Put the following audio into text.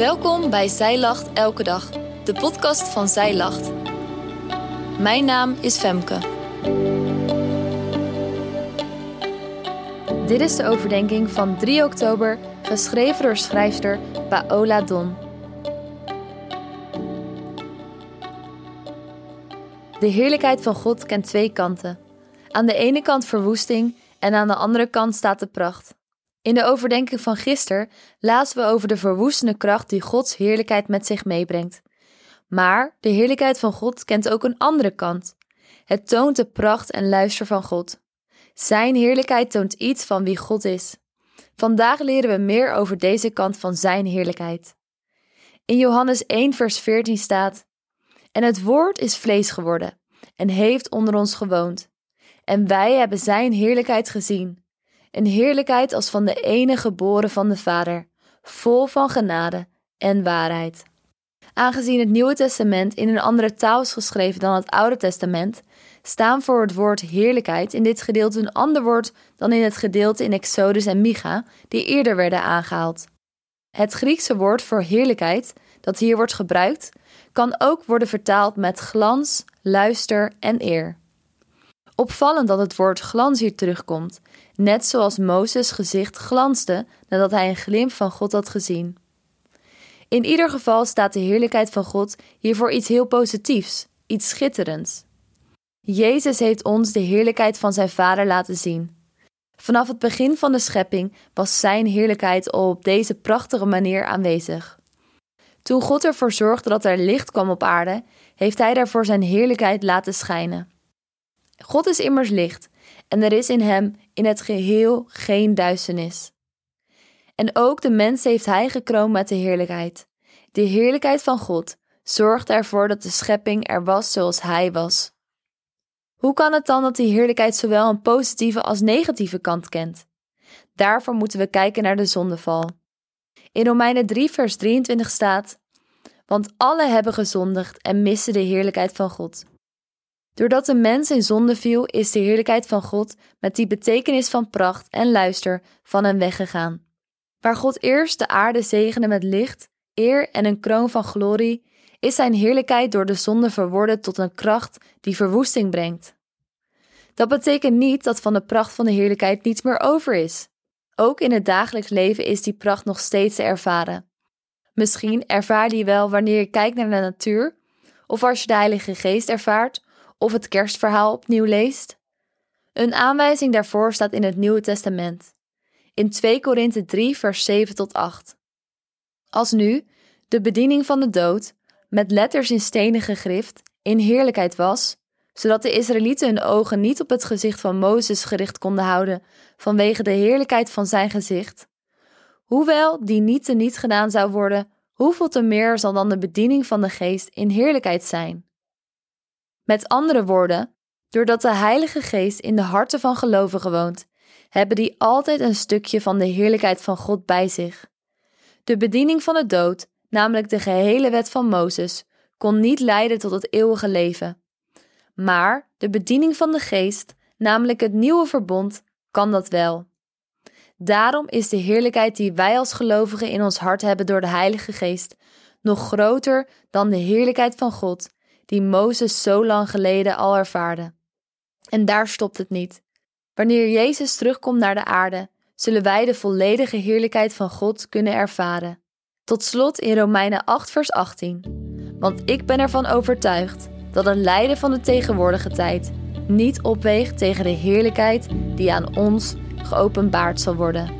Welkom bij Zij Lacht Elke Dag, de podcast van Zij Lacht. Mijn naam is Femke. Dit is de overdenking van 3 oktober, geschreven door schrijfster Paola Don. De heerlijkheid van God kent twee kanten. Aan de ene kant verwoesting en aan de andere kant staat de pracht. In de overdenking van gisteren lazen we over de verwoestende kracht die Gods heerlijkheid met zich meebrengt. Maar de heerlijkheid van God kent ook een andere kant. Het toont de pracht en luister van God. Zijn heerlijkheid toont iets van wie God is. Vandaag leren we meer over deze kant van Zijn heerlijkheid. In Johannes 1, vers 14 staat: En het Woord is vlees geworden en heeft onder ons gewoond. En wij hebben Zijn heerlijkheid gezien een heerlijkheid als van de enige geboren van de Vader, vol van genade en waarheid. Aangezien het Nieuwe Testament in een andere taal is geschreven dan het Oude Testament, staan voor het woord heerlijkheid in dit gedeelte een ander woord dan in het gedeelte in Exodus en Micha, die eerder werden aangehaald. Het Griekse woord voor heerlijkheid, dat hier wordt gebruikt, kan ook worden vertaald met glans, luister en eer. Opvallend dat het woord glans hier terugkomt, net zoals Mozes gezicht glansde nadat hij een glimp van God had gezien. In ieder geval staat de heerlijkheid van God hier voor iets heel positiefs, iets schitterends. Jezus heeft ons de heerlijkheid van zijn Vader laten zien. Vanaf het begin van de schepping was Zijn heerlijkheid al op deze prachtige manier aanwezig. Toen God ervoor zorgde dat er licht kwam op aarde, heeft Hij daarvoor Zijn heerlijkheid laten schijnen. God is immers licht en er is in hem in het geheel geen duisternis. En ook de mens heeft hij gekroond met de heerlijkheid. De heerlijkheid van God zorgt ervoor dat de schepping er was zoals hij was. Hoe kan het dan dat die heerlijkheid zowel een positieve als negatieve kant kent? Daarvoor moeten we kijken naar de zondeval. In Romeinen 3, vers 23 staat: Want alle hebben gezondigd en missen de heerlijkheid van God. Doordat de mens in zonde viel, is de heerlijkheid van God met die betekenis van pracht en luister van hem weggegaan. Waar God eerst de aarde zegende met licht, eer en een kroon van glorie, is zijn heerlijkheid door de zonde verworden tot een kracht die verwoesting brengt. Dat betekent niet dat van de pracht van de heerlijkheid niets meer over is. Ook in het dagelijks leven is die pracht nog steeds te ervaren. Misschien ervaar je die wel wanneer je kijkt naar de natuur, of als je de Heilige Geest ervaart, of het kerstverhaal opnieuw leest? Een aanwijzing daarvoor staat in het Nieuwe Testament, in 2 Korinthe 3, vers 7 tot 8. Als nu de bediening van de dood, met letters in stenen gegrift, in heerlijkheid was, zodat de Israëlieten hun ogen niet op het gezicht van Mozes gericht konden houden vanwege de heerlijkheid van zijn gezicht, hoewel die niet te niet gedaan zou worden, hoeveel te meer zal dan de bediening van de geest in heerlijkheid zijn? Met andere woorden, doordat de Heilige Geest in de harten van gelovigen woont, hebben die altijd een stukje van de heerlijkheid van God bij zich. De bediening van de dood, namelijk de gehele wet van Mozes, kon niet leiden tot het eeuwige leven. Maar de bediening van de Geest, namelijk het nieuwe verbond, kan dat wel. Daarom is de heerlijkheid die wij als gelovigen in ons hart hebben door de Heilige Geest nog groter dan de heerlijkheid van God die Mozes zo lang geleden al ervaarde. En daar stopt het niet. Wanneer Jezus terugkomt naar de aarde, zullen wij de volledige heerlijkheid van God kunnen ervaren. Tot slot in Romeinen 8, vers 18. Want ik ben ervan overtuigd dat het lijden van de tegenwoordige tijd niet opweegt tegen de heerlijkheid die aan ons geopenbaard zal worden.